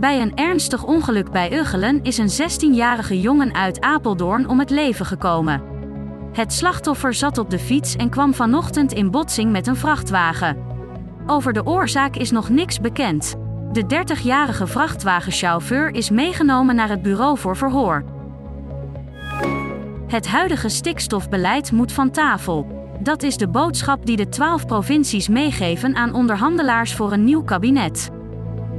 Bij een ernstig ongeluk bij Uggelen is een 16-jarige jongen uit Apeldoorn om het leven gekomen. Het slachtoffer zat op de fiets en kwam vanochtend in botsing met een vrachtwagen. Over de oorzaak is nog niks bekend. De 30-jarige vrachtwagenchauffeur is meegenomen naar het bureau voor verhoor. Het huidige stikstofbeleid moet van tafel. Dat is de boodschap die de 12 provincies meegeven aan onderhandelaars voor een nieuw kabinet.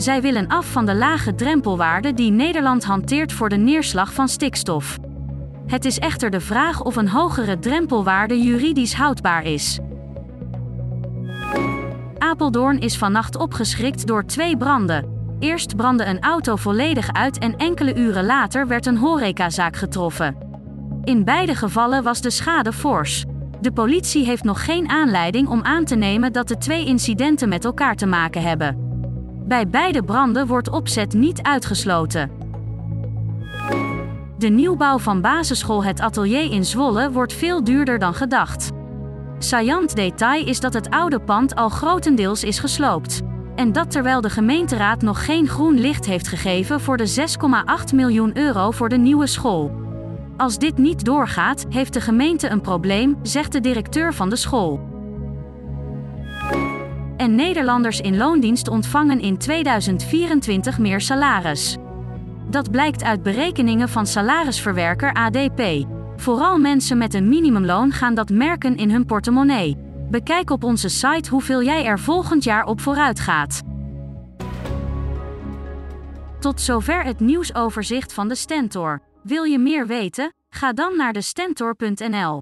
Zij willen af van de lage drempelwaarde die Nederland hanteert voor de neerslag van stikstof. Het is echter de vraag of een hogere drempelwaarde juridisch houdbaar is. Apeldoorn is vannacht opgeschrikt door twee branden. Eerst brandde een auto volledig uit en enkele uren later werd een horecazaak getroffen. In beide gevallen was de schade fors. De politie heeft nog geen aanleiding om aan te nemen dat de twee incidenten met elkaar te maken hebben. Bij beide branden wordt opzet niet uitgesloten. De nieuwbouw van basisschool Het Atelier in Zwolle wordt veel duurder dan gedacht. Saillant detail is dat het oude pand al grotendeels is gesloopt. En dat terwijl de gemeenteraad nog geen groen licht heeft gegeven voor de 6,8 miljoen euro voor de nieuwe school. Als dit niet doorgaat, heeft de gemeente een probleem, zegt de directeur van de school. En Nederlanders in loondienst ontvangen in 2024 meer salaris. Dat blijkt uit berekeningen van salarisverwerker ADP. Vooral mensen met een minimumloon gaan dat merken in hun portemonnee. Bekijk op onze site hoeveel jij er volgend jaar op vooruit gaat. Tot zover het nieuwsoverzicht van de Stentor. Wil je meer weten? Ga dan naar de stentor.nl.